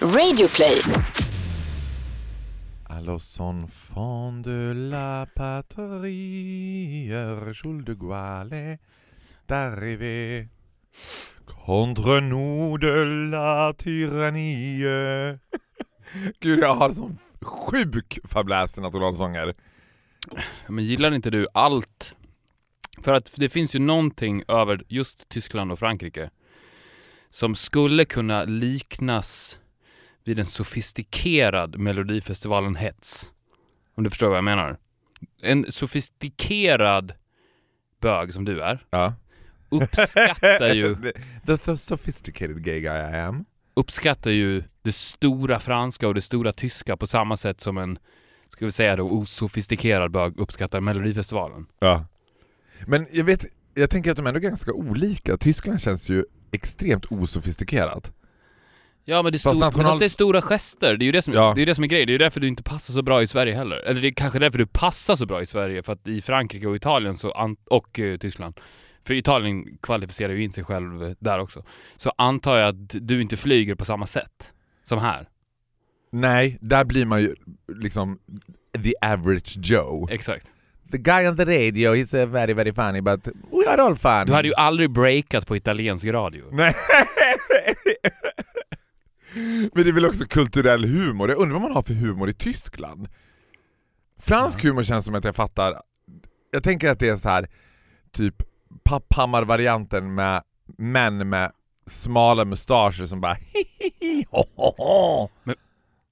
Radioplay. Son fond de la patrie, Jules de Gaulle est arrivé. Contre nous de la tyrannie. Gud, jag har sån sjuk fabläs till nationalsånger. Men gillar inte du allt? För att det finns ju någonting över just Tyskland och Frankrike som skulle kunna liknas vid en sofistikerad Melodifestivalen-hets. Om du förstår vad jag menar? En sofistikerad bög som du är Ja. uppskattar ju, the, the sophisticated gay guy I am. uppskattar ju det stora franska och det stora tyska på samma sätt som en, ska vi säga då, osofistikerad bög uppskattar Melodifestivalen. Ja. Men jag vet, jag tänker att de är ändå ganska olika. Tyskland känns ju extremt osofistikerat. Ja men det stor, national- men alltså, det är stora gester, det är ju det som, Ja. det är, det som är grejen. Det är ju därför du inte passar så bra i Sverige heller. Eller det är kanske därför du passar så bra i Sverige, för att i Frankrike och Italien så och eh, Tyskland, för Italien kvalificerar ju in sig själv där också, så antar jag att du inte flyger på samma sätt som här. Nej, där blir man ju liksom the average Joe. Exakt. The guy on the radio, he's uh, very very funny but we are all fun. Du hade ju aldrig breakat på italiensk radio. Nej. Men det är väl också kulturell humor. Jag undrar vad man har för humor i Tyskland? Fransk humor känns som att jag fattar. Jag tänker att det är så här typ Papphammar-varianten med män med smala mustascher som bara hihihi ho, ho, ho.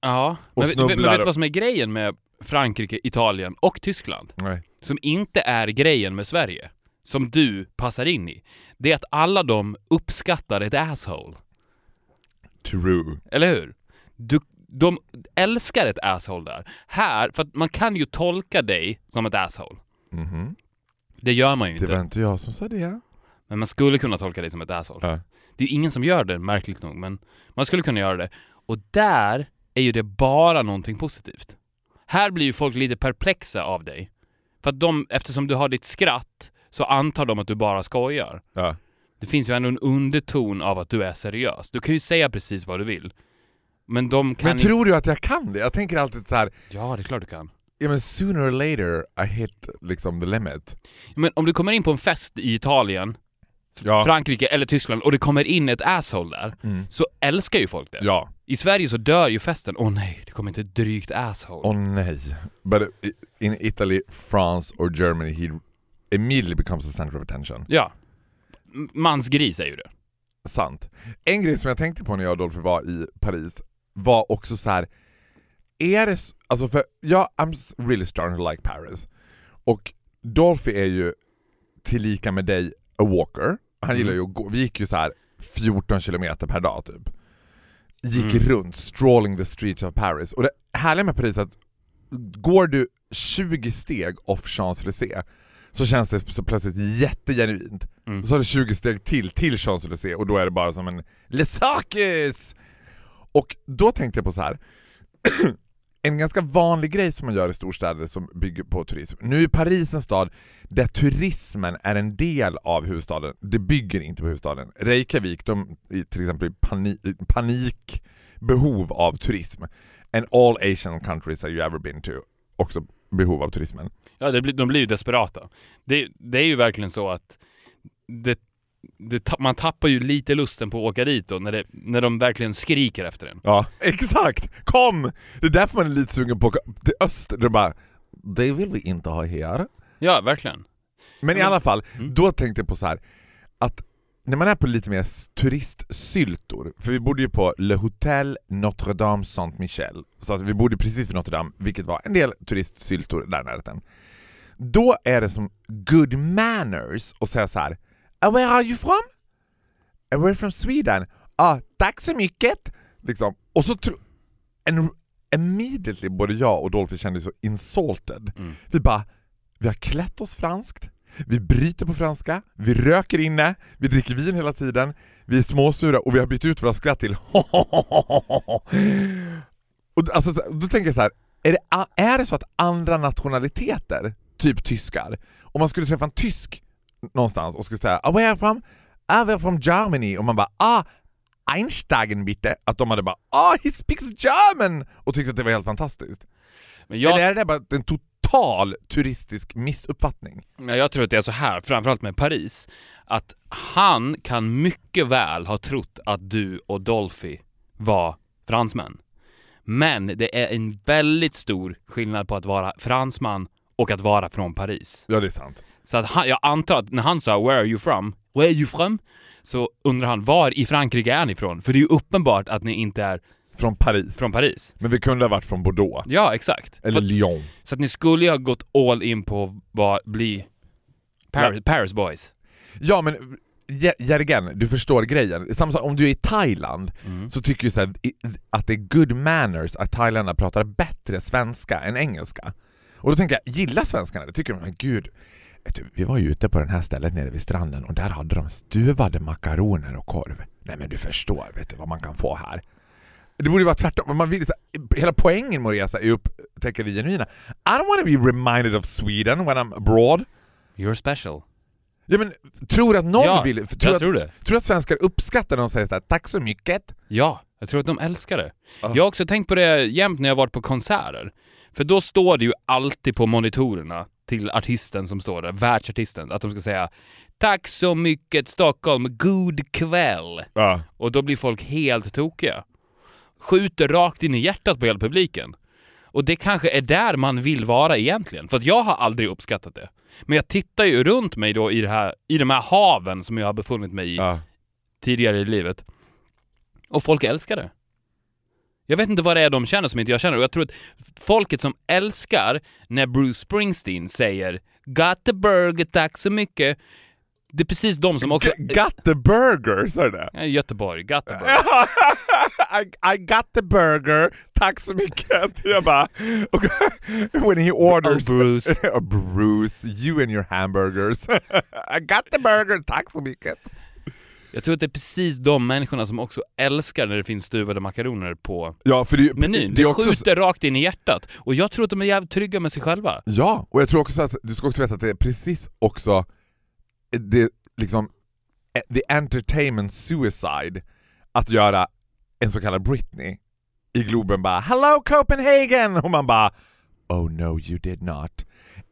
Ja, Och men, men, men vet du vad som är grejen med Frankrike, Italien och Tyskland? Nej. som inte är grejen med Sverige, som du passar in i, det är att alla de uppskattar ett asshole. True. Eller hur? Du, de älskar ett asshole där. Här, för att man kan ju tolka dig som ett asshole. Mhm. Det gör man ju Det inte. var inte jag som sa det. Men man skulle kunna tolka dig som ett asshole. Ja. Det är ju ingen som gör det, märkligt nog, men man skulle kunna göra det. Och där är ju det bara någonting positivt. Här blir ju folk lite perplexa av dig. För att de, eftersom du har ditt skratt, så antar de att du bara skojar. Ja. Det finns ju ändå en underton av att du är seriös. Du kan ju säga precis vad du vill. Men de kan Men tror du att jag kan det? Jag tänker alltid så här. Ja, det är klart du kan. ja men sooner or later I hit liksom the limit. Men om du kommer in på en fest i Italien, Ja. Frankrike eller Tyskland och det kommer in ett asshole där, Mm. så älskar ju folk det. Ja. I Sverige så dör ju festen. Åh nej, det kommer inte ett drygt asshole. Åh nej. But in Italy, France or Germany he immediately becomes the center of attention. Ja. Mansgris är ju det. Sant. En grej som jag tänkte på när jag och Dolphy var i Paris var också så här. Är det, alltså för jag, I'm really starting to like Paris. Och Dolphy är ju tillika med dig a walker. Han Mm. gillar ju att gå, vi gick ju så här 14 kilometer per dag typ. Gick Mm. runt, strolling the streets of Paris. Och det härliga med Paris är att går du 20 steg off Champs-Élysées så känns det så plötsligt jättegenuint. Mm. Så har du 20 steg till till Champs-Élysées och då är det bara som en Le Circus! Och då tänkte jag på så här. en ganska vanlig grej som man gör i storstäder som bygger på turism. Nu är Paris en stad där turismen är en del av huvudstaden. Det bygger inte på huvudstaden. Reykjavik, de är till exempel i panik, panikbehov av turism. And all Asian countries that you ever been to, också behov av turismen. Ja, det blir, de blir ju desperata. Det, det är ju verkligen så att det, det, man tappar ju lite lusten på att åka dit då, när, det, när de verkligen skriker efter en. Ja, exakt! Kom! Det är därför man är lite sugen på att åka till öst. De bara, det vill vi inte ha här. Ja, verkligen. Men i alla fall, Mm. då tänkte jag på så här att när man är på lite mer turistsyltor, för vi bodde ju på Le Hotel Notre Dame Saint-Michel, så att vi bodde precis vid Notre Dame, vilket var en del turistsyltor där i närheten. Då är det som good manners att säga så här. "Ah, Where are you from? "Ah, We're from Sweden. Ah, tack så mycket! Liksom. Och så tro... En, immediately både jag och Dolphy kände så insulted. Mm. Vi bara, vi har klätt oss franskt, vi bryter på franska, vi röker inne, vi dricker vin hela tiden, vi är småsura och vi har bytt ut våra skratt till och alltså, så- Då tänker jag så här, är det, är det så att andra nationaliteter, typ tyskar, om man skulle träffa en tysk någonstans och skulle säga ah, “Where are you from?” “Ah, we're from Germany” och man bara “Ah, Einsteigen bitte? Att de hade bara ah he speaks German! Och tyckte att det var helt fantastiskt. Men jag, Eller är det bara en total turistisk missuppfattning? Jag tror att det är så här, framförallt med Paris, att han kan mycket väl ha trott att du och Dolphy var fransmän. Men det är en väldigt stor skillnad på att vara fransman och att vara från Paris. Ja det är sant. Så att han, jag antar att när han sa “Where are you from?” “Where are you from?” så undrar han “Var i Frankrike är ni ifrån?” För det är ju uppenbart att ni inte är Från Paris. från Paris. Men vi kunde ha varit från Bordeaux. Ja, exakt. Eller För, Lyon. så att ni skulle ju ha gått all in på att bli Paris, Paris boys. Ja men J- Jörgen, du förstår grejen. Samma sak om du är i Thailand Mm. så tycker jag så här, att det är good manners att thailändarna pratar bättre svenska än engelska. Och då tänker jag, gillar svenskarna det? Tycker de, men gud, du, vi var ju ute på det här stället nere vid stranden och där hade de stuvade makaroner och korv. Nej men du förstår, vet du vad man kan få här? Det borde ju vara tvärtom, man vill, så hela poängen med att resa är att upptäcka det genuina. I don't want to be reminded of Sweden when I'm abroad. You're special. Ja men, tror att någon ja, vill... Tror jag att, tror det. tror du att svenskar uppskattar när de säger såhär tack så mycket? Ja, jag tror att de älskar det. Ja. Jag har också tänkt på det jämt när jag varit på konserter. För då står det ju alltid på monitorerna till artisten som står där, världsartisten, att de ska säga Tack så mycket Stockholm, god kväll. Ja. Och då blir folk helt tokiga. Skjuter rakt in i hjärtat på hela publiken. Och det kanske är där man vill vara egentligen, för att jag har aldrig uppskattat det. Men jag tittar ju runt mig då i, det här, i de här haven som jag har befunnit mig i Ja. tidigare i livet. Och folk älskar det. Jag vet inte vad det är de känner som inte jag känner och jag tror att folket som älskar när Bruce Springsteen säger “Got the burger, tack så mycket” Det är precis de som också... G- got the burger, sa du det? Göteborg, got the burger. I, I got the burger, tack så mycket. Jag bara, when he orders... Oh, Bruce. Oh, Bruce, you and your hamburgers. I got the burger, tack så mycket. Jag tror att det är precis de människorna som också älskar när det finns stuvade makaroner på Ja, för det, menyn. det Det också... skjuter rakt in i hjärtat. Och jag tror att de är jävligt trygga med sig själva. Ja, och jag tror också att du ska också veta att det är precis också det liksom eh, the entertainment suicide att göra en så kallad Britney i Globen bara “Hello Copenhagen” och man bara “Oh no you did not”.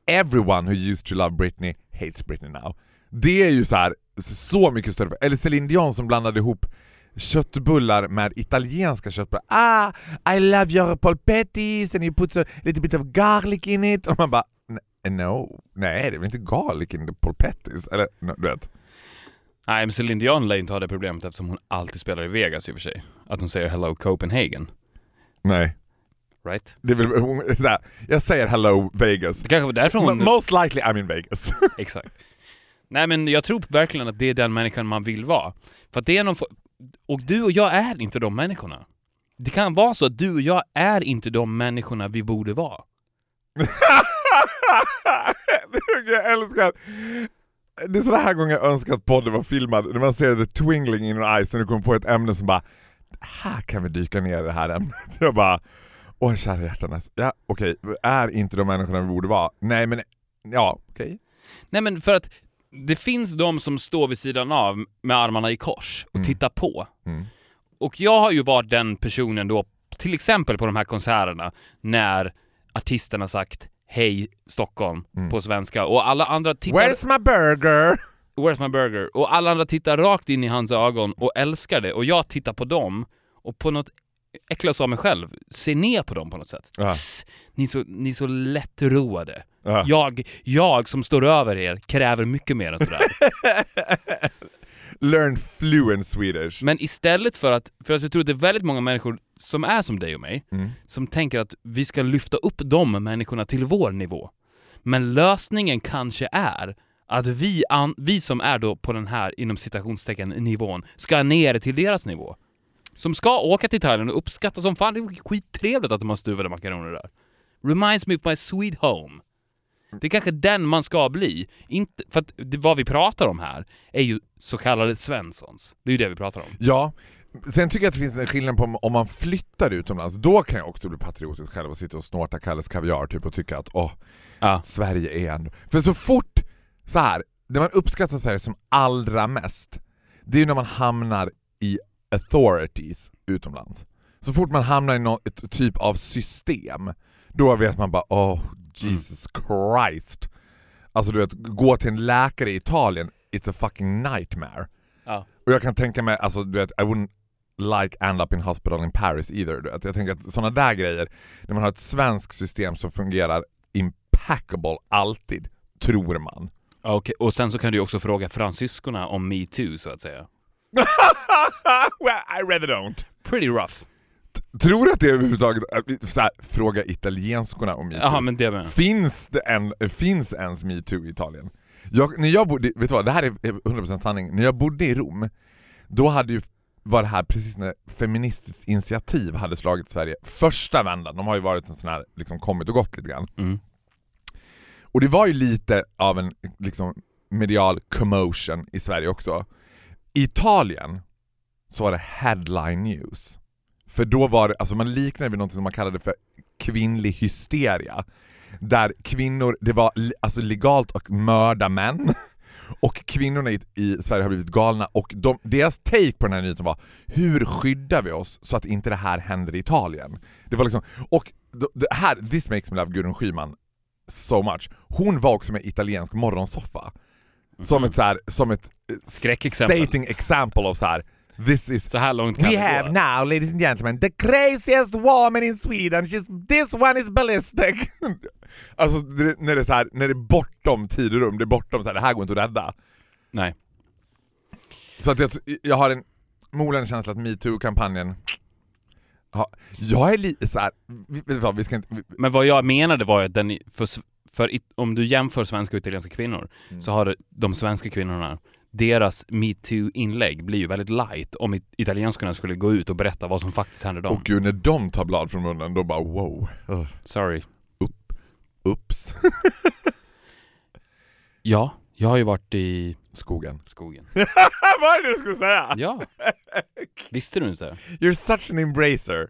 Everyone who used to love Britney hates Britney now. Det är ju så här så mycket större. Eller Celine Dion som blandade ihop köttbullar med italienska köttbullar. Ah, I love your polpettis and you put a little bit of garlic in it. Och man bara no, nej det är väl inte garlic in the polpettis? Eller no, du vet. Nej, men Celine Dion lär ju inte ha det problemet eftersom hon alltid spelar i Vegas i och för sig. Att hon säger “Hello Copenhagen”. Nej. Right? Det är väl, hon, så här, jag säger hello Vegas. Det kanske var därför hon... Most likely I'm in Vegas. Exakt. Nej men jag tror verkligen att det är den människan man vill vara. För att det är någon... Och du och jag är inte de människorna. Det kan vara så att du och jag är inte de människorna vi borde vara. jag älskar det är sådana här gånger jag önskar att podden var filmad, när man ser the twingling in your eyes när du kommer på ett ämne som bara här kan vi dyka ner i det här ämnet. Jag bara åh kära hjärtanes, ja okej, är inte de människorna vi borde vara? Nej men, ja okej. Nej men för att det finns de som står vid sidan av med armarna i kors och Mm. tittar på. Mm. Och jag har ju varit den personen då, till exempel på de här konserterna, när artisterna sagt Hej Stockholm Mm. på svenska och alla andra tittar... Where's my burger? Where's my burger? Och alla andra tittar rakt in i hans ögon och älskar det och jag tittar på dem och på något äcklas av mig själv, ser ner på dem på något sätt. Ja. Tss, ni, är så, ni är så lättroade. Ja. Jag, jag som står över er kräver mycket mer än sådär. Learn fluent Swedish. Men istället för att, för att jag tror att det är väldigt många människor som är som dig och mig, Mm. som tänker att vi ska lyfta upp de människorna till vår nivå. Men lösningen kanske är att vi, an, vi som är då på den här, inom citationstecken, nivån, ska ner till deras nivå. Som ska åka till Thailand och uppskatta som fan, det är skittrevligt att de har stuvade makaroner där. Reminds me of my sweet home. Det är kanske den man ska bli. Inte, för att det, vad vi pratar om här är ju så kallade Svenssons. Det är ju det vi pratar om. Ja, sen tycker jag att det finns en skillnad på om- man flyttar utomlands, då kan jag också bli patriotisk själv och sitta och snorta Kalles Kaviar typ och tycka att åh, Ja. Sverige är ändå... För så fort, så här, när man uppskattar Sverige som allra mest, det är när man hamnar i authorities utomlands. Så fort man hamnar i något typ av system, då vet man bara oh Jesus Christ. Alltså du vet, gå till en läkare i Italien, it's a fucking nightmare. Ja. Och jag kan tänka mig, alltså du vet, I wouldn't like end up in hospital in Paris either. Du vet. Jag tänker att sådana där grejer, när man har ett svenskt system som fungerar impeccable alltid, tror man. Okej, och sen så kan du också fråga fransyskorna om metoo så att säga. well, I rather don't. Pretty rough. Tror du att det är överhuvudtaget, så här, fråga italienskorna om metoo? Jaha, men det med. Finns det en, finns ens metoo i Italien? Jag, när jag bodde, vet du vad, det här är 100% sanning. När jag bodde i Rom, då hade ju var det här precis när Feministiskt initiativ hade slagit Sverige första vändan. De har ju varit en sån här, liksom kommit och gått lite grann. Mm. Och det var ju lite av en liksom, medial commotion i Sverige också. I Italien så var det headline news. För då var det, alltså man liknade vid något som man kallade för kvinnlig hysteria. Där kvinnor, det var alltså legalt att mörda män. Och kvinnorna i, i Sverige har blivit galna och de, deras take på den här nyheten var Hur skyddar vi oss så att inte det här händer i Italien? Det var liksom, och det här, this makes me love Gudrun Schyman so much. Hon var också med i italiensk morgonsoffa. Som ett så här, som ett Skräckexempel. stating example of så här. This is Så här långt kan We have gå. now, ladies and gentlemen, the craziest woman in Sweden. She's, this one is ballistic. alltså det, när det är så här, när det är bortom tid och rum, det är bortom så här, det här går inte att rädda. Nej. Så att jag, jag har en molande känsla att metoo-kampanjen Ja, jag är lite så här, vi, vi ska inte... Vi, Men vad jag menade var ju att den, för, för om du jämför svenska och italienska kvinnor Mm. så har de svenska kvinnorna deras metoo-inlägg blir ju väldigt light om it- italienskorna skulle gå ut och berätta vad som faktiskt hände dem. och gud, när de tar blad från munnen, då bara wow. Sorry. Ups. Ja, jag har ju varit i Skogen. skogen. vad är det du skulle säga? Ja. Visste du inte? You're such an embracer.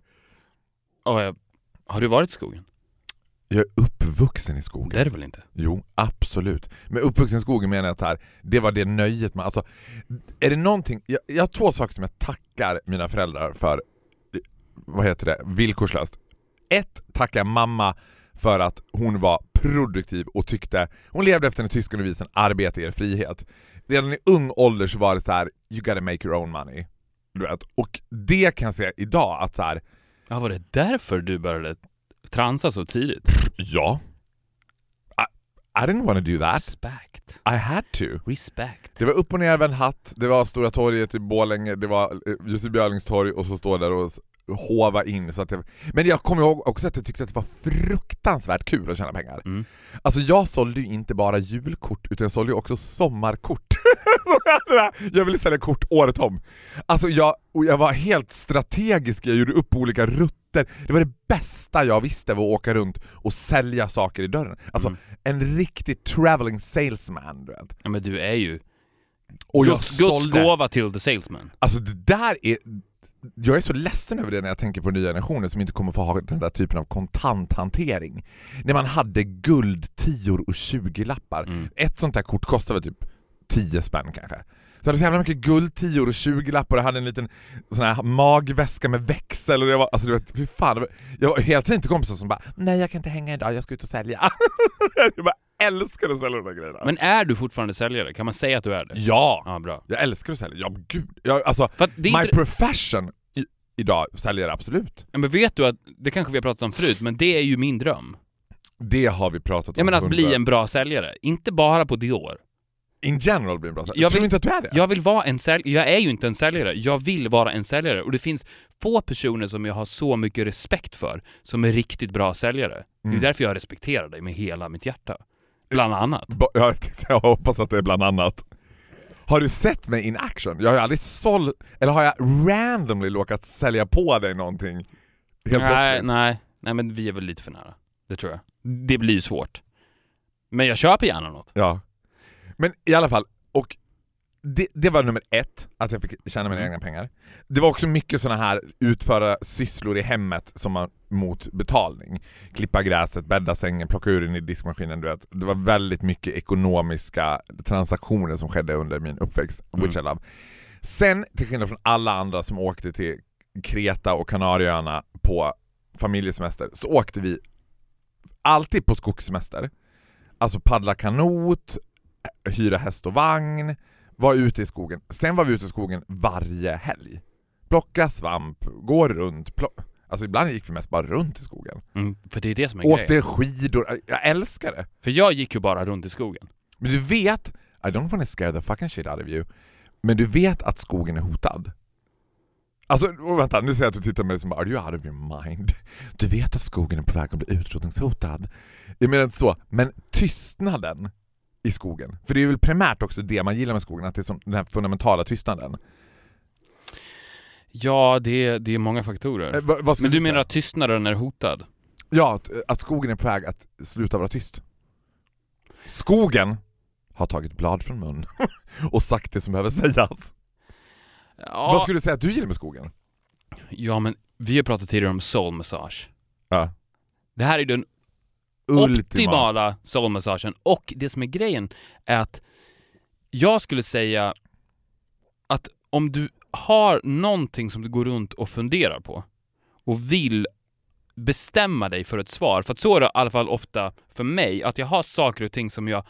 Oh, jag, har du varit i skogen? Jag är uppvuxen i skogen. Det är det väl inte? Jo, absolut. Med uppvuxen i skogen menar jag att här, det var det nöjet man... Alltså, är det någonting... Jag, jag har två saker som jag tackar mina föräldrar för, vad heter det, villkorslöst. Ett, tackar jag mamma för att hon var produktiv och tyckte, hon levde efter den tyska devisen arbete ger frihet. Redan i ung ålder så var det så här: you gotta make your own money. Du vet. Och det kan jag säga idag att så här, Ja, var det därför du började transa så tidigt? ja. I, didn't want to do that. Respect. I had to. Respect. Det var upp och nervänd hatt, det var Stora torget i Borlänge, det var eh, Jussi Björlings torg och så står där och hova in så att jag... Men jag kommer ihåg också att jag tyckte att det var fruktansvärt kul att tjäna pengar. Mm. Alltså jag sålde ju inte bara julkort utan jag sålde ju också sommarkort. jag ville sälja kort året om. Alltså jag, och jag var helt strategisk, jag gjorde upp olika rutter. Det var det bästa jag visste var att åka runt och sälja saker i dörren. Alltså Mm. en riktig traveling salesman du vet. Ja, men du är ju Och jag Guds, gåva till the salesman. Alltså det där är... Jag är så ledsen över det när jag tänker på nya generationer som inte kommer få ha den där typen av kontanthantering. När man hade guld, tior och 20 lappar. Mm. Ett sånt där kort kostade typ 10 spänn kanske. Så jag hade så jävla mycket guld, tior och 20 lappar och jag hade en liten sån här magväska med växel och det var, alltså du vet, fy fan. Jag var hela tiden till kompisar som bara Nej jag kan inte hänga idag, jag ska ut och sälja. jag bara älskar att sälja de där grejerna. Men är du fortfarande säljare? Kan man säga att du är det? ja! Ja, bra. Jag älskar att sälja, ja gud. Jag, alltså, My inte... profession i, idag säljer absolut. Ja, Men vet du att, det kanske vi har pratat om förut, men det är ju min dröm. Det har vi pratat om. Jag menar att bli en bra säljare. Inte bara på Dior. In general bli en bra säljare. Jag Tror vill- inte att du är det? Jag vill vara en säljare. Jag är ju inte en säljare. Jag vill vara en säljare. Och det finns få personer som jag har så mycket respekt för som är riktigt bra säljare. Det är Mm. därför jag respekterar dig med hela mitt hjärta. Bland annat. Jag, jag hoppas att det är bland annat. Har du sett mig in action? Jag har ju aldrig sålt, eller har jag randomly råkat sälja på dig någonting? Helt nej, plötsligt? nej, nej, men vi är väl lite för nära. Det tror jag. Det blir ju svårt. Men jag köper gärna något. Ja. Men i alla fall, och det, det var nummer ett, att jag fick tjäna mina Mm. egna pengar. Det var också mycket såna här utföra sysslor i hemmet som man, mot betalning. Klippa gräset, bädda sängen, plocka ur den i diskmaskinen, du vet. Det var väldigt mycket ekonomiska transaktioner som skedde under min uppväxt, which I Mm. love. Sen, till skillnad från alla andra som åkte till Kreta och Kanarieöarna på familjesemester, så åkte vi alltid på skogssemester. Alltså paddla kanot, hyra häst och vagn, vara ute i skogen. Sen var vi ute i skogen varje helg. Plocka svamp, gå runt, plock... Alltså ibland gick vi mest bara runt i skogen. Mm, för det är det som är Åkte grejen. skidor, jag älskar det. För jag gick ju bara runt i skogen. Men du vet, I don't wanna scare the fucking shit out of you, men du vet att skogen är hotad? Alltså oh, vänta, nu ser jag att du tittar på mig som bara, are you out of your mind? Du vet att skogen är på väg att bli utrotningshotad. Jag menar inte så, men tystnaden i skogen, för det är väl primärt också det man gillar med skogen, att det är som den här fundamentala tystnaden. Ja, det är, det är många faktorer. Eh, skulle Men du säga? menar att tystnaden är hotad? Ja, att, att skogen är på väg att sluta vara tyst. Skogen har tagit blad från mun och sagt det som behöver sägas. Ja, Vad skulle du säga att du gillar med skogen? ja men vi har pratat tidigare om soul massage. Ja. Det här är den Ultima. optimala soulmassagen. Och det som är grejen är att jag skulle säga att om du har någonting som du går runt och funderar på och vill bestämma dig för ett svar, för att så är det i alla fall ofta för mig, att jag har saker och ting som jag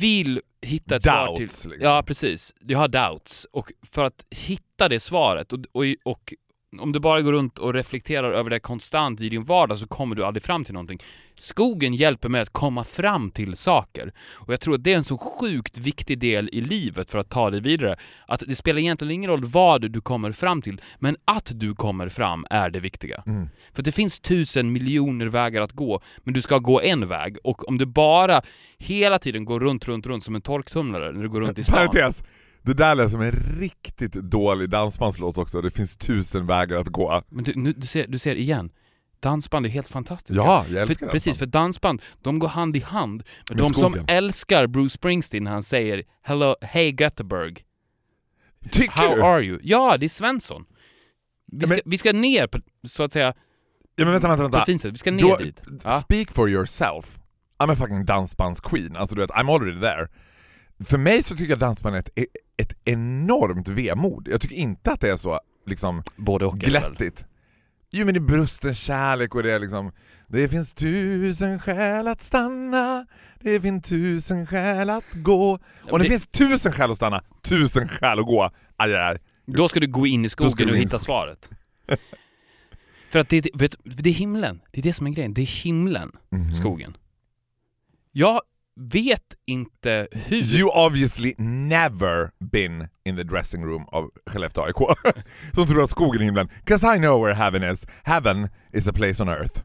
vill hitta ett svar till. Doubts, liksom. Ja, precis. Jag har doubts. Och för att hitta det svaret och, och, och om du bara går runt och reflekterar över det konstant i din vardag så kommer du aldrig fram till någonting. Skogen hjälper mig att komma fram till saker. Och jag tror att det är en så sjukt viktig del i livet för att ta dig vidare. Att det spelar egentligen ingen roll vad du kommer fram till, men att du kommer fram är det viktiga. Mm. För det finns tusen miljoner vägar att gå, men du ska gå en väg. Och om du bara hela tiden går runt, runt, runt som en torktumlare när du går runt i stan. Parentes. Det där lät som en riktigt dålig dansbandslåt också, det finns tusen vägar att gå. Men du, nu, du, ser, du ser igen, dansband är helt fantastiska. Ja, jag älskar för, Precis, för dansband, de går hand i hand. Men Med de som skogen. älskar Bruce Springsteen när han säger “Hello, hey Göteborg, Tycker how du? are you?” Ja, det är Svensson. Vi ska, Men- vi ska ner på, så att säga, Ja men vänta, vänta, på vänta. ett fint sätt. Vi ska ner Då- dit. Ja. Speak for yourself. I'm a fucking dansbandsqueen, alltså du vet, I'm already there. För mig så tycker jag dansband är ett, ett enormt vemod. Jag tycker inte att det är så liksom Både och. glättigt. Jo men det är brusten kärlek och det är liksom Det finns tusen skäl att stanna Det finns tusen skäl att gå Och det, det- finns tusen skäl att stanna, tusen skäl att gå. Aj, aj, aj. Då ska du gå in i skogen och in i hitta svaret. För att det, vet, det är himlen. Det är det som är grejen. Det är himlen, Mhm. skogen. Jag vet inte hur... You obviously never been in the dressing room of Skellefteå AIK. Som tror att skogen är himlen. 'Cause I know where heaven is. Heaven is a place on earth.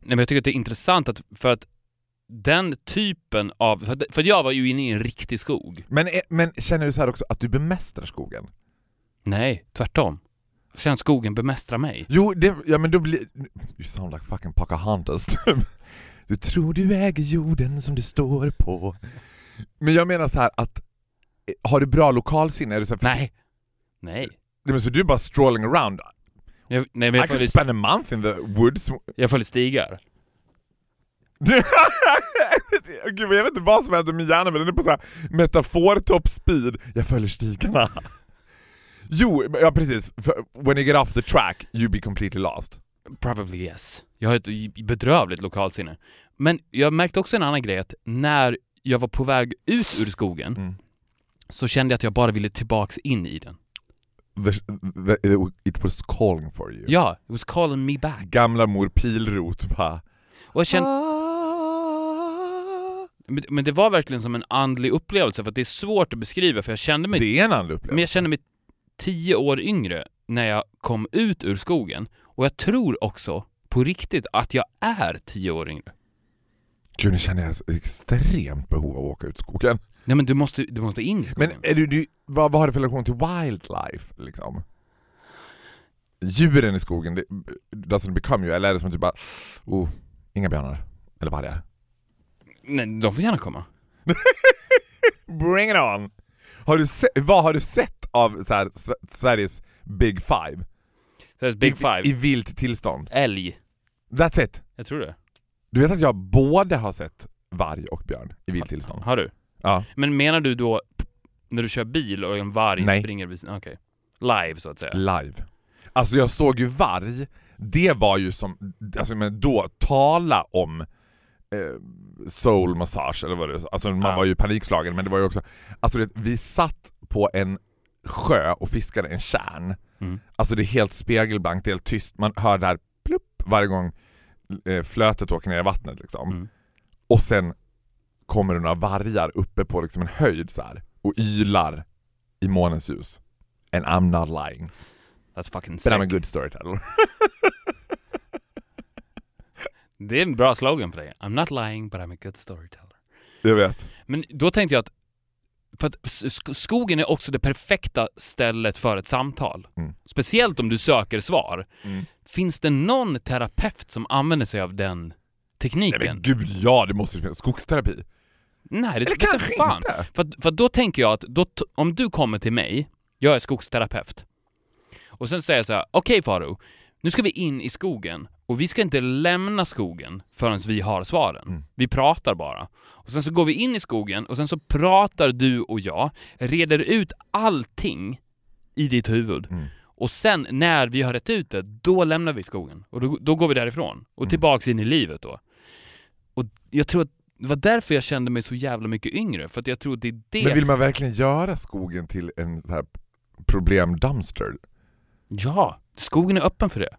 Nej, men jag tycker att det är intressant att, för att den typen av... För, att- för att jag var ju inne i en riktig skog. Men, eh, men känner du så här också att du bemästrar skogen? Nej, tvärtom. Jag känner att skogen bemästrar mig. Jo, det, ja men då blir... You sound like fucking Pocahontas. du tror du äger jorden som du står på. Men jag menar så här att eh, har du bra lokalsinne? Är du så här, för- Nej. Nej. Nej, men så du är bara strolling around? Jag, nej men I jag could följer, spend a month in the woods. jag följer stigar. Gud, jag vet inte vad som händer med hjärnan men den är på så här metafor top speed. Jag följer stigarna. Jo, ja precis. För when you get off the track, you be completely lost. Probably yes. Jag har ett bedrövligt lokalsinne. Men jag märkte också en annan grej, att när jag var på väg ut ur skogen Mm. så kände jag att jag bara ville tillbaks in i den. The, the, it was calling for you. Ja, it was calling me back. Gamla mor Pilrot bara... Och jag kände, men, men det var verkligen som en andlig upplevelse, för det är svårt att beskriva, för jag kände mig, Det är en andlig upplevelse. men jag kände mig tio år yngre när jag kom ut ur skogen. Och jag tror också, på riktigt, att jag är tio år yngre. Gud, nu känner jag ett extremt behov av att åka ut i skogen. Nej men du måste, du måste in i skogen. Men är du, du, vad, vad har du för relation till wildlife? Liksom? Djuren i skogen, det, doesn't become you, eller är det som du bara... Oh, inga björnar. Eller vargar. Nej, de får gärna komma. Bring it on! Har du se, vad har du sett av så här, Sveriges Big Five? Så det är Big I, Five. I vilt tillstånd. Älg. That's it. Jag tror det. Du vet att jag både har sett varg och björn i vilt tillstånd? Har du? Ja. Men menar du då När du kör bil och en varg Nej. springer vid Okej. Live så att säga. live. Alltså jag såg ju varg, det var ju som, alltså men då, tala om eh, soul massage eller vad det är. Alltså man Ja. var ju panikslagen men det var ju också, alltså det, vi satt på en sjö och fiskade en kärn. Mm. Alltså det är helt spegelblankt, det helt tyst, man hör där plupp varje gång eh, flötet åker ner i vattnet liksom. Mm. Och sen kommer det några vargar uppe på liksom en höjd så här och ylar i månens ljus. And I'm not lying. That's fucking But sick. I'm a good storyteller. Det är en bra slogan för dig. I'm not lying but I'm a good storyteller. Jag vet. Men då tänkte jag att, för att skogen är också det perfekta stället för ett samtal. Mm. Speciellt om du söker svar. Mm. Finns det någon terapeut som använder sig av den Nej tekniken? men gud ja, det måste finnas. Skogsterapi. Nej, det jag kanske fan. inte. För, för då tänker jag att då, om du kommer till mig, jag är skogsterapeut, och sen säger jag så här: okej Faro, nu ska vi in i skogen och vi ska inte lämna skogen förrän vi har svaren. Mm. Vi pratar bara. Och sen så går vi in i skogen och sen så pratar du och jag, reder ut allting i ditt huvud. Mm. Och sen när vi har rätt ut det, då lämnar vi skogen. Och då, då går vi därifrån. Och Mm. tillbaks in i livet då. Och jag tror att det var därför jag kände mig så jävla mycket yngre, för att jag tror att det är det... Men vill man verkligen göra skogen till en så här problem-dumpster? Ja, skogen är öppen för det.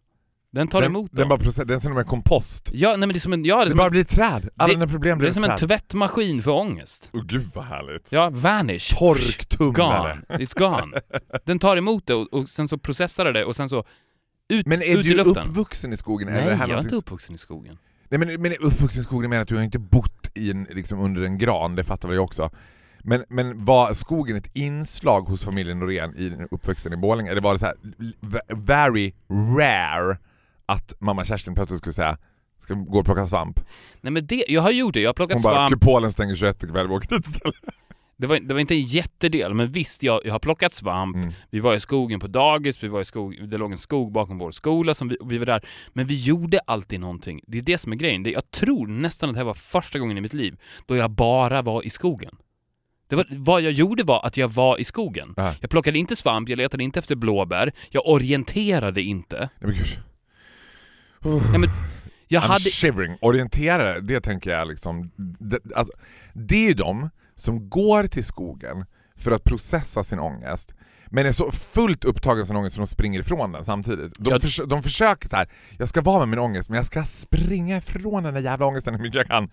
Den tar den, emot den, dem. bara process, den är som en kompost. Ja, nej men det är som en... Ja, det är Det som, bara en, blir träd. Alla Det- dina problem det blir är som ett en träd. tvättmaskin för ångest. Åh gud vad härligt. Ja, vanish. Torktumlare. Gone. It's gone. Den tar emot det och, och sen så processar det det och sen så ut, Men är ut i du luften. uppvuxen i skogen? Nej, är det jag är någonting- inte uppvuxen i skogen. Nej men, men uppvuxen i skogen menar att du har inte bott i en, liksom under en gran, det fattar väl jag också. Men, men var skogen ett inslag hos familjen Norén i den uppväxten i Borlänge? Eller var det så här very rare att mamma Kerstin plötsligt skulle säga Ska vi gå och plocka svamp? Nej men det, jag har gjort det. Jag har plockat Hon bara svamp. kupolen stänger 21 ikväll, vi åker dit istället. Det var, det var inte en jättedel, men visst, jag, jag har plockat svamp. Mm. Vi var i skogen på dagis, vi var i skog, det låg en skog bakom vår skola, som vi, vi var där. Men vi gjorde alltid någonting. Det är det som är grejen. Det, jag tror nästan att det här var första gången i mitt liv då jag bara var i skogen. Det var, vad jag gjorde var att jag var i skogen. Ja. Jag plockade inte svamp, jag letade inte efter blåbär, jag orienterade inte. Nej Nej, men jag I'm hade... shivering. Orienterare, det tänker jag liksom, det, alltså, det är de som går till skogen för att processa sin ångest, men är så fullt upptagen av sin ångest så de springer ifrån den samtidigt. De, Ja. förs de försöker så här. jag ska vara med min ångest men jag ska springa ifrån den där jävla ångesten hur mycket jag kan.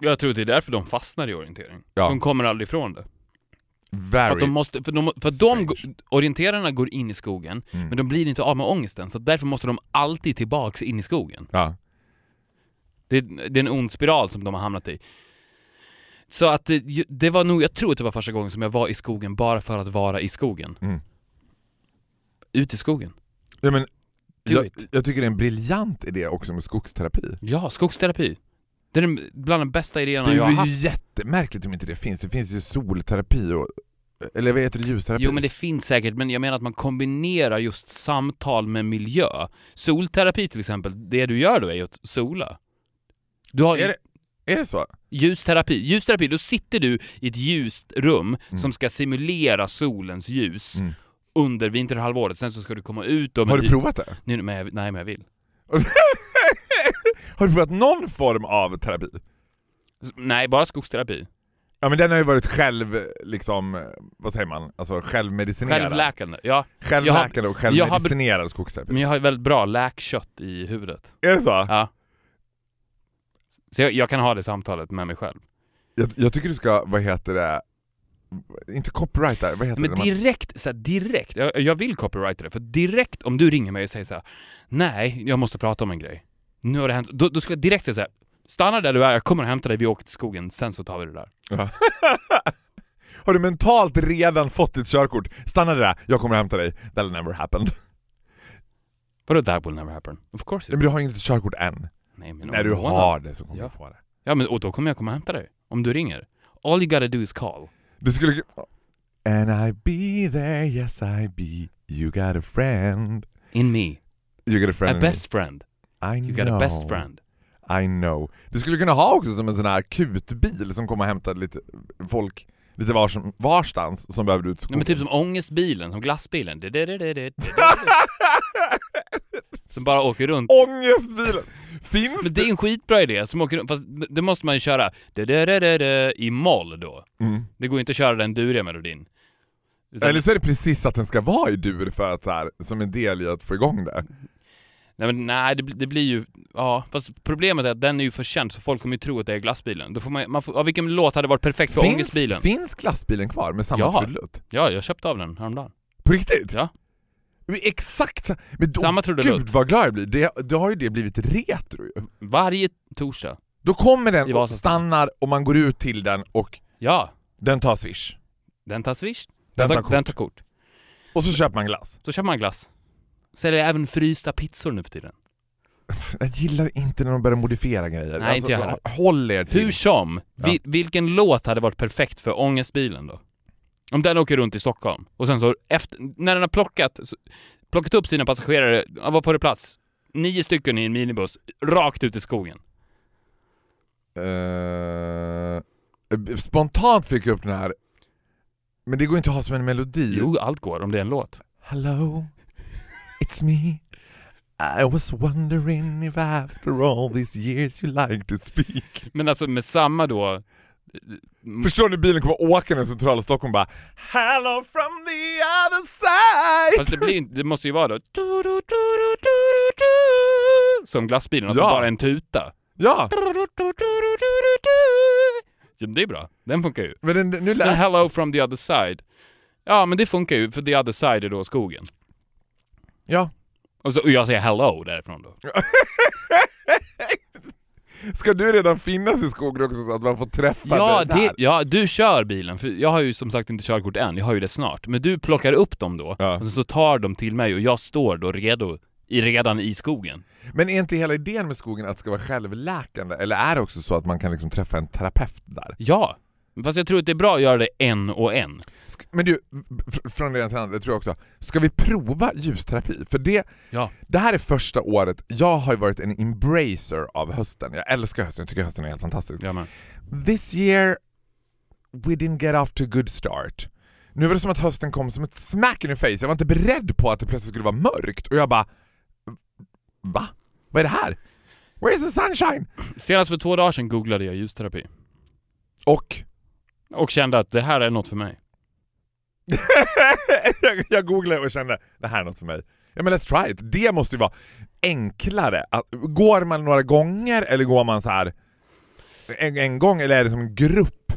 Jag tror att det är därför de fastnar i orientering. Ja. De kommer aldrig ifrån det. För Very... att de måste, för de, för de, orienterarna går in i skogen, Mm. men de blir inte av med ångesten, så därför måste de alltid tillbaks in i skogen. ja. Det, det är en ond spiral som de har hamnat i. Så att det, det var nog, jag tror att det var första gången som jag var i skogen bara för att vara i skogen. Mm. Ut i skogen. ja men, jag, jag tycker det är en briljant idé också med skogsterapi. Ja, skogsterapi. Det är bland de bästa idéerna Det jag har är haft. ju jättemärkligt om inte det finns. Det finns ju solterapi och... Eller vad heter det? Ljusterapi? Jo men det finns säkert, men jag menar att man kombinerar just samtal med miljö. Solterapi till exempel, det du gör då är ju att sola. Du har är, det, är det så? ljusterapi. Ljusterapi, då sitter du i ett ljust rum Mm. som ska simulera solens ljus Mm. under vinterhalvåret. Sen så ska du komma ut och... Har du provat det? Nej, men jag, nej, men jag vill. Har du provat någon form av terapi? Nej, bara skogsterapi. Ja men den har ju varit själv, liksom, vad säger man? Alltså självmedicinerad. Självläkande. Ja, Självläkande och jag har- självmedicinerad skogsterapi. men jag har väldigt bra läkkött i huvudet. Är det så? Ja. Så jag, jag kan ha det samtalet med mig själv. Jag, jag tycker du ska, vad heter det, inte copyrighta, vad heter Men det? man- direkt, så här, direkt, jag, jag vill copyrighta det, för direkt om du ringer mig och säger så här: nej, jag måste prata om en grej. Nu har det hänt, då, då ska jag direkt säga så här: stanna där du är, jag kommer och hämtar dig, vi åker till skogen, sen så tar vi det där. Har du mentalt redan fått ditt körkort? Stanna där, jag kommer och hämtar dig. That'll never happen. Vadå that will never happen? Of course Nej, it men du har inte ett körkort än. Nej men När du en månad. har det så kommer Ja. du få det. Ja men och då kommer jag komma och hämta dig. Om du ringer. All you gotta do is call. Du skulle And I be there, yes I be You got a friend In me. You got a friend A in me. best friend. I You know got a best friend. I know Du skulle kunna ha också som en sån här kutbil som kommer och hämtar lite folk lite vars, varstans som behöver ut Nej, skogen. men typ som ångestbilen, som glassbilen. Det- det- det- Som bara åker runt. Ångestbilen! Finns Men det är en skitbra idé, som åker runt. Fast det måste man ju köra i moll då. Mm. Det går ju inte att köra den duriga melodin. Utan, Eller så är det precis att den ska vara i dur för att så här, som en del i att få igång det. Nej, men, nej det, blir- det blir ju... Ja, fast problemet är att den är ju för känd så folk kommer ju tro att det är glassbilen. Då får man, man får, ja, vilken låt hade varit perfekt för Finns, ångestbilen? finns glassbilen kvar med samma Ja. trudelutt? Ja, jag köpte av den häromdagen. På riktigt? Ja. Men Exakt men då, Samma trudelutt. Gud vad glad jag blir, det, då har ju det blivit retro ju. Varje torsdag. Då kommer den och stannar och man går ut till den och Ja, den tar swish. den tar swish. Den Den, tar tar, kort. den tar kort. Och så köper man glass. Så köper man glass. Säljer även frysta pizzor nu för tiden. Jag gillar inte när de börjar modifiera grejer. Alltså, Nej, inte jag. Håll er till. Hur som, Ja. vi, vilken låt hade varit perfekt för ångestbilen då? Om den åker runt i Stockholm och sen så efter, när den har plockat, så, plockat upp sina passagerare, ja, vad får det plats? Nio stycken i en minibuss, rakt ut i skogen. Eh, spontant fick jag upp den här, men det går inte att ha som en melodi. Jo, allt går om det är en låt. Hello, it's me. I was wondering if after all these years you like to speak. Men alltså med samma då... mm, Förstår ni bilen kommer åka i centrala Stockholm och bara Hello from the other side! Fast det, blir, inte- det måste ju vara då... Som glassbilen, alltså Ja. bara en tuta. Ja, Ja, Det är bra, den funkar ju. men den, nu Men lät... hello from the other side. Ja, men det funkar ju, för the other side är då skogen. Ja. Och, så, och jag säger hello därifrån då. Ska du redan finnas i skogen också så att man får träffa Ja, det där? det, ja, du kör bilen, för jag har ju som sagt inte körkort än, jag har ju det snart. Men du plockar upp dem då, Ja. och så tar de till mig och jag står då redo, i, redan i skogen. Men är inte hela idén med skogen att det ska vara självläkande? Eller är det också så att man kan liksom träffa en terapeut där? Ja! Fast jag tror att det är bra att göra det en och en. Men du, fr- från det ena till det andra, det tror jag också. Ska vi prova ljusterapi? För det, Ja. det här är första året, jag har ju varit en embracer av hösten. Jag älskar hösten, jag tycker hösten är helt fantastisk. Ja, men. This year we didn't get off to a good start. Nu var det som att hösten kom som ett smack in the face, jag var inte beredd på att det plötsligt skulle vara mörkt och jag bara Va? Vad är det här? Where is the sunshine? Senast för två dagar sedan googlade jag ljusterapi. Och Och kände att det här är något för mig. jag, jag googlade och kände det här är något för mig. Ja men let's try it. Det måste ju vara enklare. Att, går man några gånger eller går man så här en, en gång eller är det som en grupp?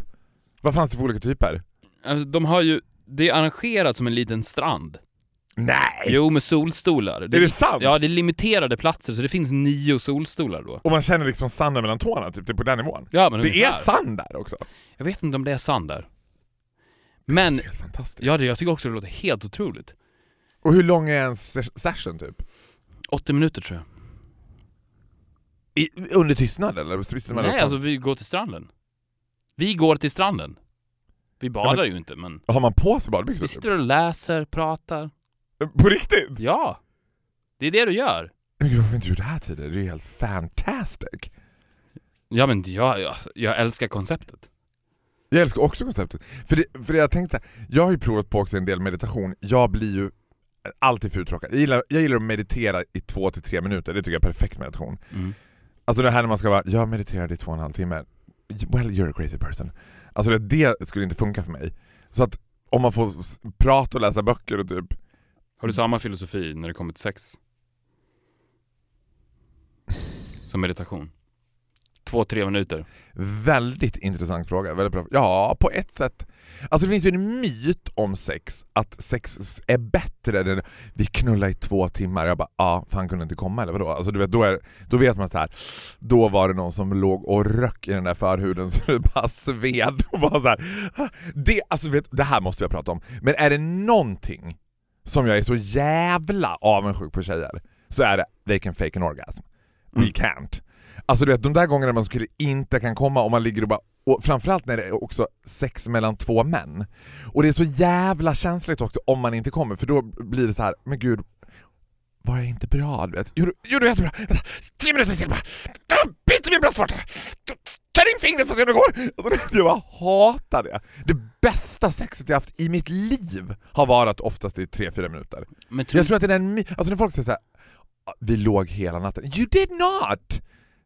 Vad fanns det för olika typer? Alltså, de har ju, det är arrangerat som en liten strand. Nej! Jo, med solstolar. Är det sant? Ja, det är limiterade platser så det finns nio solstolar då. Och man känner liksom sanden mellan tårna, typ, det är på den nivån. Ja, men Det är sand där också. Jag vet inte om det är sand där. Men, Det är helt fantastiskt. ja det, jag tycker också det låter helt otroligt. Och hur lång är en ses- session typ? 80 minuter tror jag. I, under tystnad eller? Sitter man Nej, och- alltså vi går till stranden. Vi går till stranden. Vi badar ju inte, men Har man på sig vi badbyxor? Typ? sitter och läser, pratar. På riktigt? Ja! Det är det du gör. Men gud, varför har vi inte gjort det här tidigare? Det är ju helt fantastic. Ja men jag, jag, jag älskar konceptet. Jag älskar också konceptet. För, det, för det jag tänkte, jag har ju provat på också en del meditation, jag blir ju alltid för uttråkad. Jag gillar, jag gillar att meditera i två till tre minuter, det tycker jag är perfekt meditation. Mm. Alltså det här när man ska vara, jag mediterade i två och en halv timme. Well, you're a crazy person. Alltså det, det skulle inte funka för mig. Så att om man får prata och läsa böcker och typ, Har du samma filosofi när det kommer till sex? Som meditation? Två, tre minuter. väldigt intressant fråga. Väldigt bra. Ja, på ett sätt. Alltså det finns ju en myt om sex, att sex är bättre än vi knullar i två timmar. Jag bara, ja, fan kunde inte komma eller vadå? Alltså du vet, då, är, då vet man så här. då var det någon som låg och röck i den där förhuden så det bara sved och bara så här. Det, alltså vet, det här måste jag prata om. Men är det någonting som jag är så jävla avundsjuk på tjejer så är det they can fake an orgasm. We Mm. can't. Alltså du vet, de där gångerna man skulle inte kan komma och man ligger och bara och framförallt när det är också sex mellan två män. Och det är så jävla känsligt också om man inte kommer för då blir det så här, men gud var jag inte bra? Du vet? Gjorde, gjorde jag jättebra? Vänta, Tio minuter till bara! Bit i min bröstvårta! Känn in fingret för att det går! Jag bara hatar det. Det bästa sexet jag haft i mitt liv har varit oftast i 3-4 minuter. Men tror Jag tror att det är en my- Alltså när folk säger såhär, vi låg hela natten. You did not!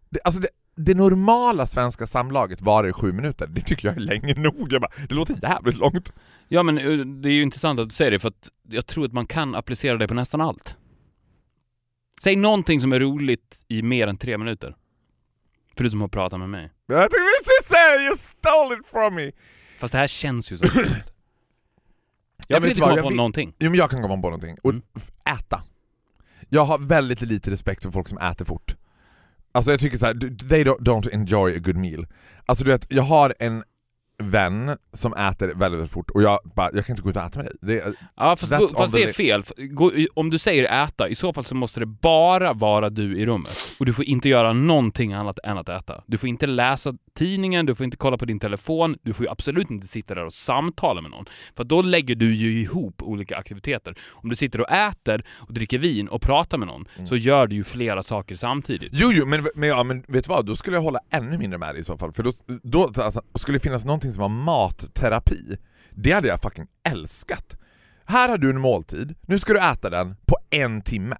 Det, alltså det, det normala svenska samlaget varar i sju minuter. Det tycker jag är länge nog. Jag bara, det låter jävligt långt. Ja men eh, det är ju intressant att du säger det för att jag tror att man kan applicera det på nästan allt. Säg någonting som är roligt i mer än tre minuter. Förutom att prata med mig. Jag tänkte precis säga det, you stole it from me! Fast det här känns ju som roligt. Ja, Jag vill inte komma på någonting. Jo men jag kan komma på någonting. Och Mm. äta. Jag har väldigt lite respekt för folk som äter fort. Alltså jag tycker så här, they don't, don't enjoy a good meal. Alltså du vet, jag har en vän som äter väldigt, väldigt fort och jag bara, jag kan inte gå ut och äta med dig. Det, Ja fast, on fast det är fel. Gå, om du säger äta, i så fall så måste det bara vara du i rummet. Och du får inte göra någonting annat än att äta. Du får inte läsa tidningen, du får inte kolla på din telefon, du får ju absolut inte sitta där och samtala med någon. För då lägger du ju ihop olika aktiviteter. Om du sitter och äter och dricker vin och pratar med någon, Mm. så gör du ju flera saker samtidigt. Jo, jo, men, men, ja, men vet du vad? Då skulle jag hålla ännu mindre med dig i så fall. För då, då alltså, skulle det finnas någonting som var matterapi. Det hade jag fucking älskat. Här har du en måltid, nu ska du äta den på en timme.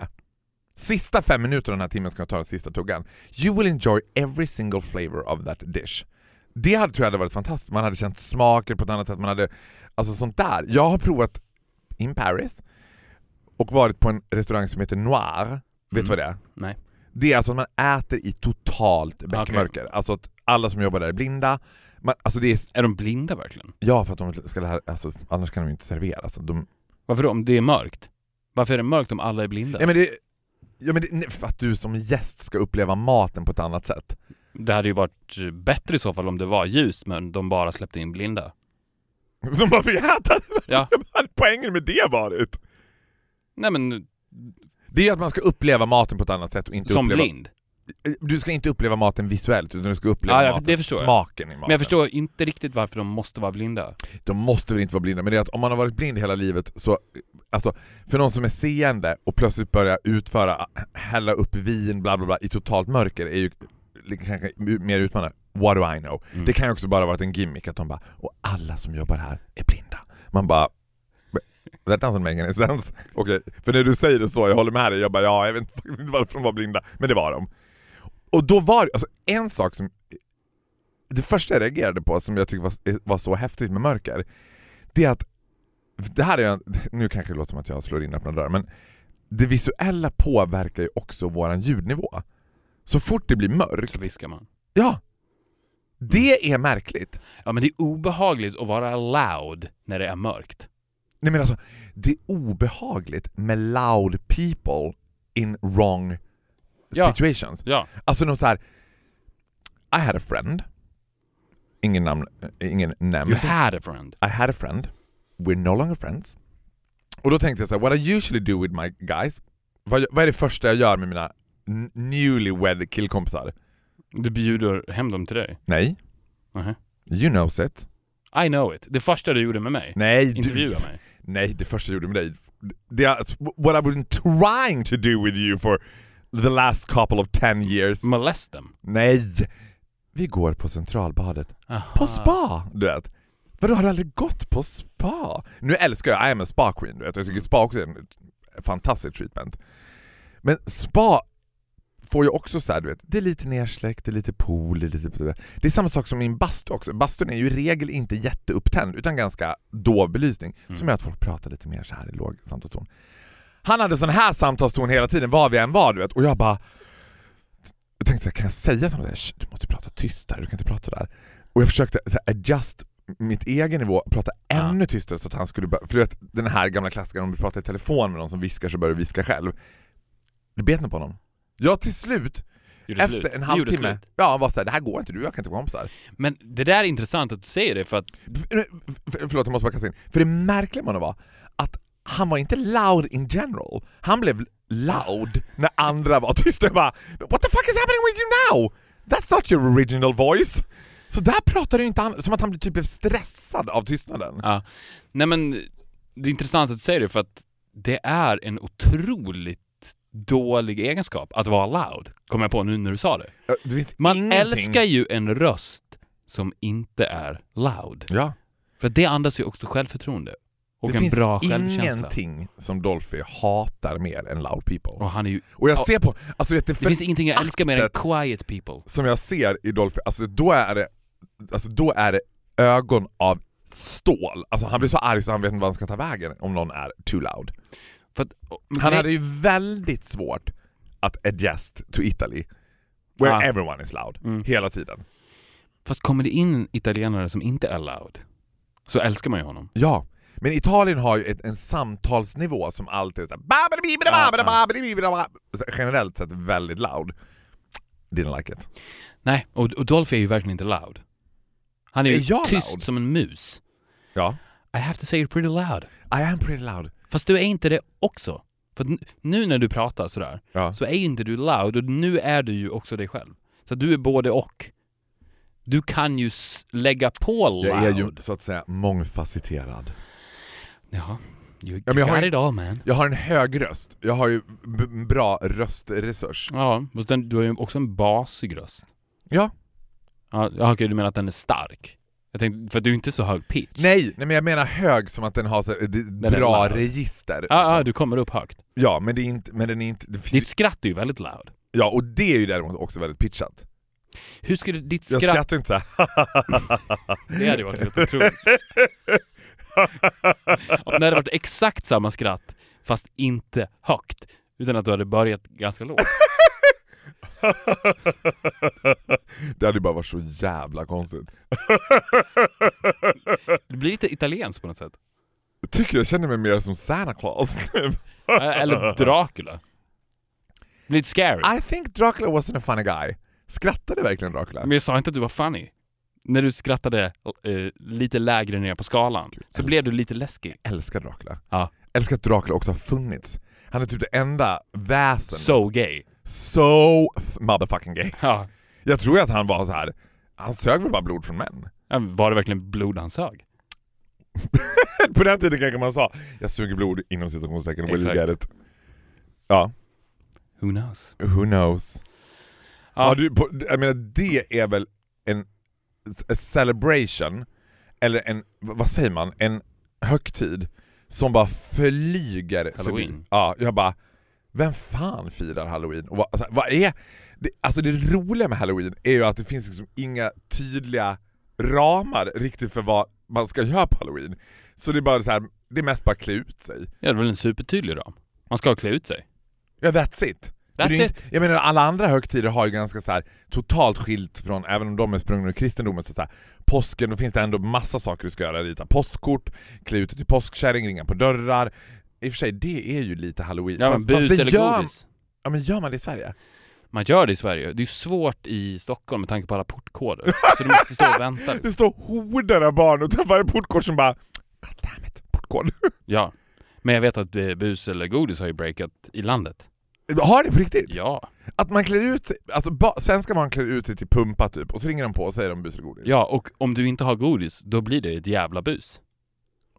Sista fem minuterna den här timmen ska jag ta den sista tuggan. You will enjoy every single flavor of that dish. Det hade, tror jag hade varit fantastiskt, man hade känt smaker på ett annat sätt, man hade, alltså sånt där. Jag har provat in Paris och varit på en restaurang som heter Noir. Vet du Mm. vad det är? Nej. Det är alltså att man äter i totalt beckmörker. Alltså att alla som jobbar där är blinda. Man, alltså det är, Är de blinda verkligen? ja, för att de ska lära, alltså, annars kan de ju inte servera. Alltså, de, Varför då? Om det är mörkt? Varför är det mörkt om alla är blinda? nej, men det, ja, men det, nej, för att du som gäst ska uppleva maten på ett annat sätt. Det hade ju varit bättre i så fall om det var ljus men de bara släppte in blinda. Som bara fick äta. Ja. Vad hade poängen med det varit? Nej men, Det är att man ska uppleva maten på ett annat sätt och inte som uppleva... blind. Du ska inte uppleva maten visuellt utan du ska uppleva Ja, ja, maten, förstår jag. smaken i maten. Men jag förstår inte riktigt varför de måste vara blinda. De måste väl inte vara blinda, men det är att om man har varit blind hela livet så, alltså för någon som är seende och plötsligt börjar utföra, hälla upp vin bla bla bla i totalt mörker är ju kanske mer utmanande. What do I know? Mm. Det kan ju också bara varit en gimmick att de bara, och alla som jobbar här är blinda. Man bara, that doesn't make any sense. Okej, för när du säger det så, jag håller med dig, jag bara ja, jag vet faktiskt inte varför de var blinda, men det var de. Och då var alltså en sak som, det första jag reagerade på som jag tycker var, var så häftigt med mörker, det är att, det här är nu kanske det låter som att jag slår in öppna dörrar, men det visuella påverkar ju också våran ljudnivå. Så fort det blir mörkt, Så viskar man. ja, det är märkligt. Ja men det är obehagligt att vara loud när det är mörkt. Nej men alltså, det är obehagligt med loud people in wrong Ja. situations. Ja. Alltså de så här. I had a friend, ingen namn, ingen nämnd. You had a friend. I had a friend, we're no longer friends. Och då tänkte jag så här, what I usually do with my guys, vad, vad är det första jag gör med mina newlywed killkompisar? Du bjuder hem dem till dig. Nej, Mhm. you knows it. I know it. Det första du gjorde med mig. Nej, Intervjua du, mig. nej, det första jag gjorde med dig, det är what I've been trying to do with you for the last couple of ten years. Molest them. Nej! Vi går på Centralbadet. Aha. På spa, du vet. Vadå, har du aldrig gått på spa? Nu älskar jag I am a spa queen, du vet. Jag tycker spa också är en fantastisk treatment. Men spa får ju också så här, du vet, det är lite nersläckt, det är lite pool, det är lite... Det är samma sak som min bastu också. Bastun är ju i regel inte jätteupptänd, utan ganska dov belysning, som Mm. gör att folk pratar lite mer så här i låg samtalston. Han hade sån här samtalston hela tiden, var vi än var, du vet. Och jag bara... Jag tänkte så här, kan jag säga till honom "Shh, du måste prata tystare, du kan inte prata sådär. Och jag försökte så här, adjust mitt egen nivå, prata Ja. ännu tystare så att han skulle börja... För du vet, den här gamla klassikern om du pratar i telefon med någon som viskar så börjar du viska själv. Det bet mig på honom. Jag till slut, Gjorde efter slut. en halvtimme, ja var såhär, det här går inte, du jag kan inte vara kompisar. Men det där är intressant att du säger det för att F- f- Förlåt, jag måste bara kasta in. För det märkliga honom var att han var inte loud in general. Han blev loud när andra var tysta. Jag bara What the fuck is happening with you now? That's not your original voice. Så där pratar du inte han, som att han typ blev stressad av tystnaden. Ja. Nej men, det är intressant att du säger det för att det är en otroligt dålig egenskap att vara loud, kom jag på nu när du sa det. Det Man ingenting... älskar ju en röst som inte är loud. Ja. För det andas ju också självförtroende. Och det en finns bra ingenting som Dolphy hatar mer än loud people. Och han är ju, Och jag Ja. ser på, alltså det, det finns ingenting jag älskar mer än quiet people. som jag ser i Dolphy, alltså då är det, alltså då är det ögon av stål. Alltså han blir så arg så han vet inte vad han ska ta vägen om någon är too loud. Att, Han hade ju väldigt svårt att adjust to Italy, where Ah. everyone is loud, Mm. hela tiden. Fast kommer det in italienare som inte är loud, så älskar man ju honom. Ja, men Italien har ju ett, en samtalsnivå som alltid är såhär generellt sett väldigt loud. Didn't like it. Nej, och, och Dolphy är ju verkligen inte loud. Han är ju Är jag tyst loud? som en mus. Ja. I have to say it pretty loud. I am pretty loud. Fast du är inte det också. För nu när du pratar sådär, Ja. så är ju inte du loud och nu är du ju också dig själv. Så du är både och. Du kan ju lägga på loud. Jag är ju så att säga mångfacetterad. Jaha. You, Ja, jag har it all man. Jag har en hög röst, jag har ju bra röstresurs. Ja, fast den, du har ju också en basig röst. Ja. Ja, okej, du menar att den är stark? Jag tänkte, för du är inte så hög pitch. Nej, nej men jag menar hög som att den har så, bra register. Ja, ja, liksom. du kommer upp högt. ja, men det är inte, men den är inte... Det Ditt skratt är ju väldigt loud. Ja, och det är ju däremot också väldigt pitchat. Hur skulle ditt Jag skratt... skrattar inte såhär. Det hade ju varit helt otroligt. Om det hade varit exakt samma skratt, fast inte högt, utan att du hade börjat ganska lågt. det hade ju bara varit så jävla konstigt. Det blir lite italienskt på något sätt. Jag tycker jag känner mig mer som Santa Claus typ. Eller Dracula. Det blir lite scary. I think Dracula wasn't a funny guy. Skrattade verkligen Dracula? Men jag sa inte att du var funny. När du skrattade eh, lite lägre ner på skalan, så älskar- blev du lite läskig. älskar Dracula. Ja. Älskar att Dracula också har funnits. Han är typ det enda väsen So gay. so motherfucking gay. Ja. Jag tror ju att han var så här. han sög väl bara blod från män. Ja, Var det verkligen blod han sög? På den tiden kanske man sa jag suger blod inom citationstecken, will you get it? Ja, Who knows? who knows? Ja. Har du, på, jag menar det är väl en a celebration, eller en, vad säger man, en högtid som bara flyger Halloween. förbi. Ja, jag bara, vem fan firar halloween? Och vad, alltså, vad är, det, alltså det roliga med halloween är ju att det finns liksom inga tydliga ramar riktigt för vad man ska göra på halloween. Så det är bara så här, det är mest bara klä ut sig. Ja, det är väl en supertydlig ram. Man ska klä ut sig. Ja, that's it. That's it. Jag menar alla andra högtider har ju ganska så här totalt skilt från, även om de är sprungna ur kristendomen, så, så här, påsken, då finns det ändå massa saker du ska göra. Rita påskkort, klä ut dig till påskkärring, ringa på dörrar. I och för sig, det är ju lite halloween. Ja, men bus det eller gör, godis. Ja men gör man det i Sverige? Man gör det i Sverige. Det är ju svårt i Stockholm med tanke på alla portkoder. Så du måste stå och vänta. Det står horder av barn och varje portkort som bara God damn it, portkod. Ja. Men jag vet att eh, bus eller godis har ju breakat i landet. Har det på riktigt? Ja. Att man klär ut sig, alltså ba, svenska barn klär ut sig till pumpa typ, och så ringer de på och säger de bus eller godis. Ja, och om du inte har godis, då blir det ett jävla bus.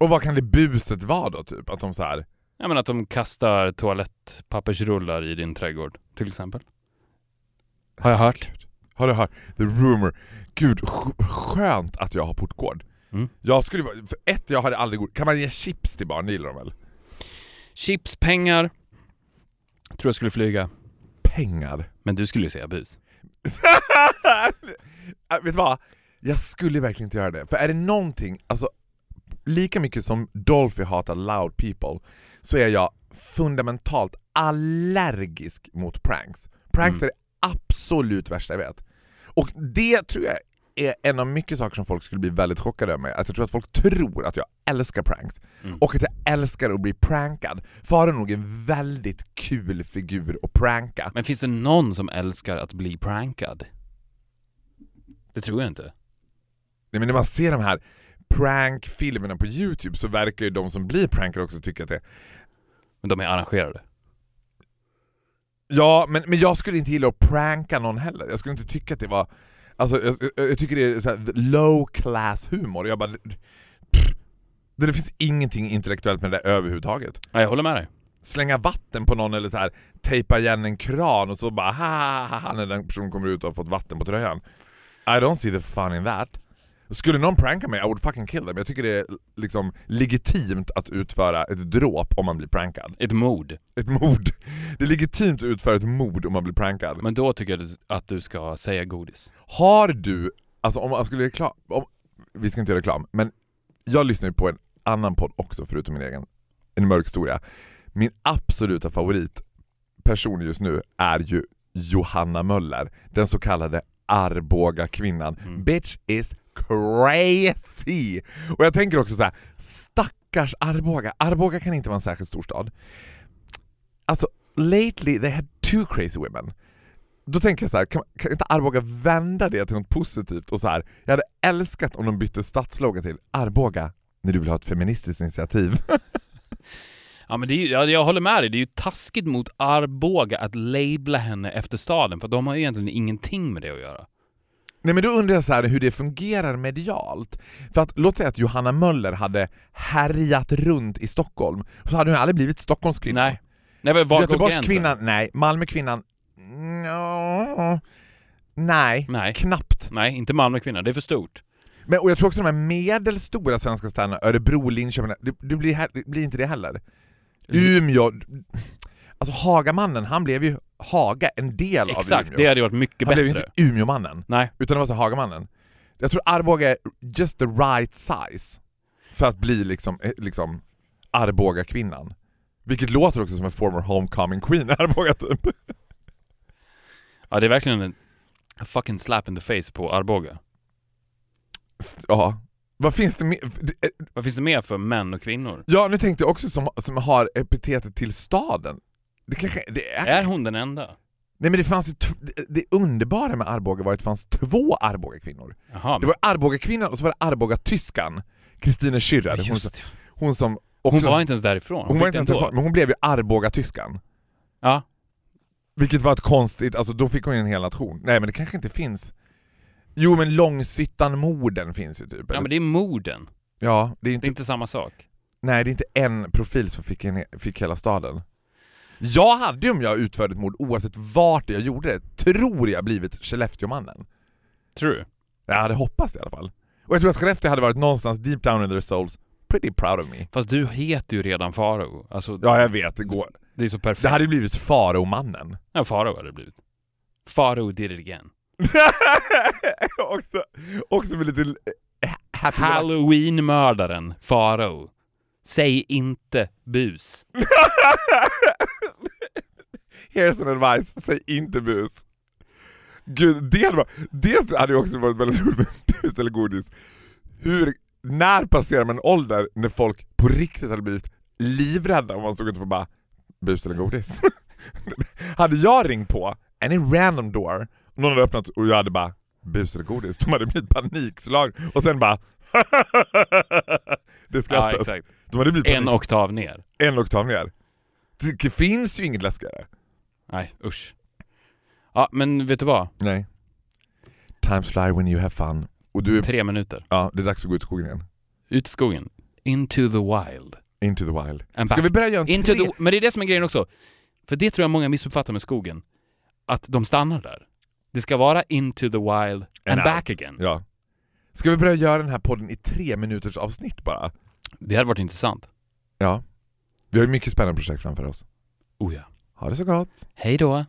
Och vad kan det buset vara då typ? Att de så här. Ja men att de kastar toalettpappersrullar i din trädgård, till exempel. Har jag hört. Har du hört? The rumor. Gud, sk- skönt att jag har portkod. Mm. Jag skulle vara, för ett, jag hade aldrig god, Kan man ge chips till barn? Det gillar de väl? Chips, pengar. Tror jag skulle flyga. Pengar. Men du skulle ju säga bus. Äh, Vet du vad? Jag skulle verkligen inte göra det. För är det någonting, alltså lika mycket som Dolphy hatar loud people, så är jag fundamentalt allergisk mot pranks. Pranks Mm. är det absolut värsta jag vet. Och det tror jag är en av mycket saker som folk skulle bli väldigt chockade mig. Att jag tror att folk tror att jag älskar pranks. Mm. Och att jag älskar att bli prankad. För är nog en väldigt kul figur att pranka. Men finns det någon som älskar att bli prankad? Det tror jag inte. Nej, men när man ser de här prankfilmerna på youtube så verkar ju de som blir prankade också tycka att det Men de är arrangerade. Ja, men, men jag skulle inte gilla att pranka någon heller. Jag skulle inte tycka att det var... Alltså, jag, jag, jag tycker det är så low class humor. Jag bara... pff, Det, det finns ingenting intellektuellt med det där överhuvudtaget. Ja, jag håller med dig. slänga vatten på någon eller så här tejpa igen en kran och så bara ha, ha, ha, ha när den personen kommer ut och har fått vatten på tröjan. I don't see the fun in that. Skulle någon pranka mig, I would fucking kill them. Jag tycker det är liksom legitimt att utföra ett dråp om man blir prankad. Ett mord. Ett mord. Det är legitimt att utföra ett mord om man blir prankad. Men då tycker jag att du ska säga godis. Har du, alltså om man skulle reklam, om, vi ska inte göra reklam, men jag lyssnar ju på en annan podd också förutom min egen, En mörk historia. Min absoluta favoritperson just nu är ju Johanna Möller, den så kallade Arboga kvinnan. Mm. Bitch is crazy! Och jag tänker också så här: stackars Arboga. Arboga kan inte vara en särskilt stor stad. Alltså, lately they had two crazy women. Då tänker jag så här, kan, kan inte Arboga vända det till något positivt och så här. jag hade älskat om de bytte stadslogan till Arboga, när du vill ha ett feministiskt initiativ. Ja men det är jag, jag håller med dig, det är ju taskigt mot Arboga att labla henne efter staden, för de har ju egentligen ingenting med det att göra. Nej men då undrar jag så här hur det fungerar medialt. För att låt säga att Johanna Möller hade härjat runt i Stockholm, så hade hon aldrig blivit Stockholmskvinna. Nej. Nej men var? Göteborgskvinnan, nej. Malmökvinnan, no, nej. Nej. Knappt. Nej, inte Malmökvinna, det är för stort. Men, och jag tror också de här medelstora svenska städerna, Örebro, Linköping, det, det, blir, det blir inte det heller. Umeå, alltså Hagamannen, han blev ju Haga, en del av Exakt, Umeå. det hade varit mycket han blev ju bättre. inte Umeåmannen, Nej. utan det var så Hagamannen. Jag tror Arboga är just the right size för att bli liksom, eh, liksom Arboga-kvinnan. Vilket låter också som en former homecoming queen, Arboga typ. Ja, det är verkligen en fucking slap in the face på Arboga. Ja. Vad finns det mer? eh, Vad finns det mer för män och kvinnor? Ja, nu tänkte jag också som, som har epitetet till staden. Det kanske, det är, Är hon den enda? Nej men det fanns ju, det- det underbara med Arboga var att det fanns två Arboga-kvinnor. Jaha, Det var Arboga-kvinnan och så var det Arboga-tyskan, Kristine Schürrer. men Hon, det. hon som Hon också, var inte ens därifrån. hon var fick inte ens då. men hon blev ju Arboga-tyskan. Ja. Vilket var ett konstigt, alltså då fick hon ju en hel nation. Nej men det kanske inte finns. Jo men Långshyttan-morden finns ju typ. ja, men det är morden. ja, det är Det inte, är inte samma sak. nej det är inte en profil som fick, en, fick hela staden. Jag hade ju om jag utförde ett mord oavsett vart jag gjorde det, tror jag blivit Skellefteåmannen. Tror du? Jag hade hoppats det i alla fall. Och jag tror att Skellefteå hade varit någonstans deep down in their souls pretty proud of me. Fast du heter ju redan Farao. Alltså, Ja jag vet, det går. det är så perfekt. Det hade blivit Faraomannen. Ja, Farao hade det blivit. Farao did it again. också, också med lite eh, Halloween-mördaren Farao. Säg inte bus. Here's an advice, säg inte bus. Gud, det hade, varit, det hade ju också varit väldigt roligt med bus eller godis. Hur, när passerar man en ålder när folk på riktigt hade blivit livrädda om man stod utanför och bara bus eller godis? hade jag ringt på, any random door, någon hade öppnat och jag hade bara bus eller godis, de hade blivit panikslag och sen bara det Ja, skrattas. exakt. de hade blivit En panik. oktav ner. en oktav ner. Det finns ju inget läskigare. Nej, usch. Ja, men vet du vad? Nej. Times fly when you have fun. Och du är, Tre minuter. ja, det är dags att gå ut i skogen igen. Ut i skogen. Into the wild. Into the wild. And Ska back. vi börja göra en Into tre... the, men det är det som är grejen också. För det tror jag många missuppfattar med skogen. Att de stannar där. Det ska vara into the wild and, And back again. Ja. Ska vi börja göra den här podden i tre minuters avsnitt bara? Det hade varit intressant. Ja. Vi har ju mycket spännande projekt framför oss. Oh ja. Ha det så gott! Hej då.